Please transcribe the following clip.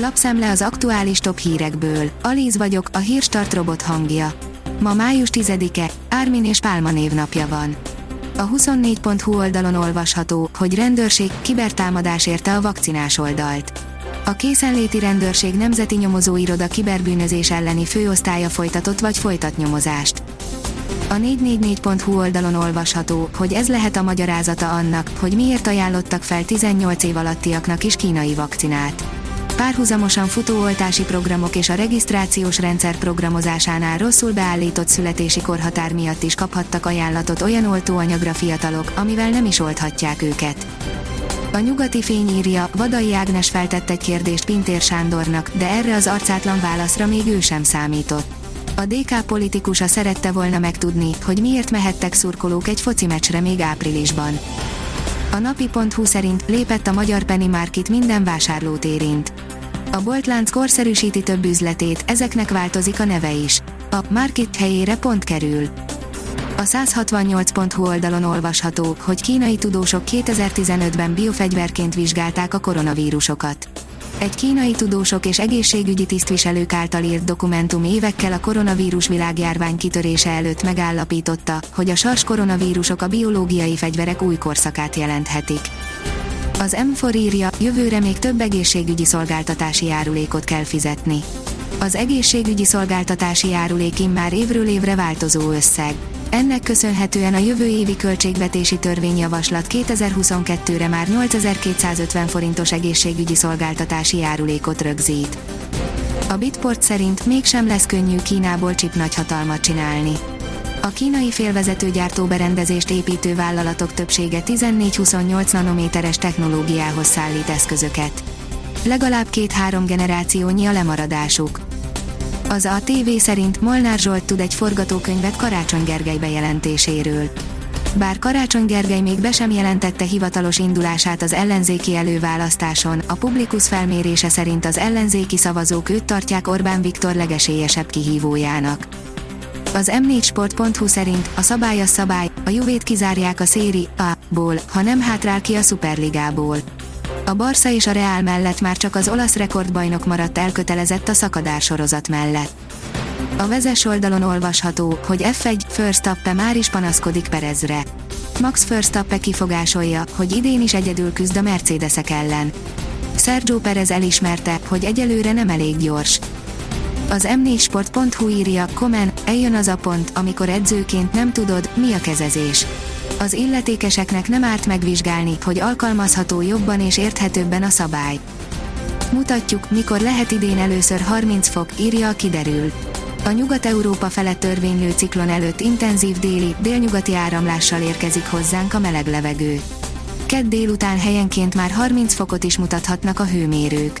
Lapszemle az aktuális top hírekből. Alíz vagyok, a hírstart robot hangja. Ma május 10-e, Ármin és Pálma névnapja van. A 24.hu oldalon olvasható, hogy rendőrség kibertámadás érte a vakcinás oldalt. A készenléti rendőrség nemzeti nyomozóiroda kiberbűnözés elleni főosztálya folytatott vagy folytat nyomozást. A 444.hu oldalon olvasható, hogy ez lehet a magyarázata annak, hogy miért ajánlottak fel 18 év alattiaknak is kínai vakcinát párhuzamosan futó oltási programok és a regisztrációs rendszer programozásánál rosszul beállított születési korhatár miatt is kaphattak ajánlatot olyan oltóanyagra fiatalok, amivel nem is olthatják őket. A nyugati fény írja, Vadai Ágnes feltett egy kérdést Pintér Sándornak, de erre az arcátlan válaszra még ő sem számított. A DK politikusa szerette volna megtudni, hogy miért mehettek szurkolók egy foci meccsre még áprilisban. A napi.hu szerint lépett a magyar Penny Market minden vásárlót érint. A boltlánc korszerűsíti több üzletét, ezeknek változik a neve is. A Market helyére pont kerül. A 168.hu oldalon olvasható, hogy kínai tudósok 2015-ben biofegyverként vizsgálták a koronavírusokat. Egy kínai tudósok és egészségügyi tisztviselők által írt dokumentum évekkel a koronavírus világjárvány kitörése előtt megállapította, hogy a SARS koronavírusok a biológiai fegyverek új korszakát jelenthetik. Az M4 írja, jövőre még több egészségügyi szolgáltatási járulékot kell fizetni. Az egészségügyi szolgáltatási járulék immár évről évre változó összeg. Ennek köszönhetően a jövő évi költségvetési törvényjavaslat 2022-re már 8250 forintos egészségügyi szolgáltatási járulékot rögzít. A Bitport szerint mégsem lesz könnyű Kínából csip nagyhatalmat csinálni. A kínai félvezető berendezést építő vállalatok többsége 14-28 nanométeres technológiához szállít eszközöket. Legalább két-három generációnyi a lemaradásuk. Az a TV szerint Molnár Zsolt tud egy forgatókönyvet Karácsony Gergely bejelentéséről. Bár Karácsony Gergely még be sem jelentette hivatalos indulását az ellenzéki előválasztáson, a Publikus felmérése szerint az ellenzéki szavazók őt tartják Orbán Viktor legesélyesebb kihívójának. Az m4sport.hu szerint a szabály a szabály, a Juvét kizárják a széri A-ból, ha nem hátrál ki a Superligából. A Barca és a Real mellett már csak az olasz rekordbajnok maradt elkötelezett a szakadár sorozat mellett. A vezes oldalon olvasható, hogy F1 First már is panaszkodik Perezre. Max Verstappen kifogásolja, hogy idén is egyedül küzd a Mercedesek ellen. Sergio Perez elismerte, hogy egyelőre nem elég gyors. Az m4sport.hu írja, Komen, eljön az a pont, amikor edzőként nem tudod, mi a kezezés. Az illetékeseknek nem árt megvizsgálni, hogy alkalmazható jobban és érthetőbben a szabály. Mutatjuk, mikor lehet idén először 30 fok, írja a kiderül. A Nyugat-Európa felett törvénylő ciklon előtt intenzív déli, délnyugati áramlással érkezik hozzánk a meleg levegő. Kedd délután helyenként már 30 fokot is mutathatnak a hőmérők.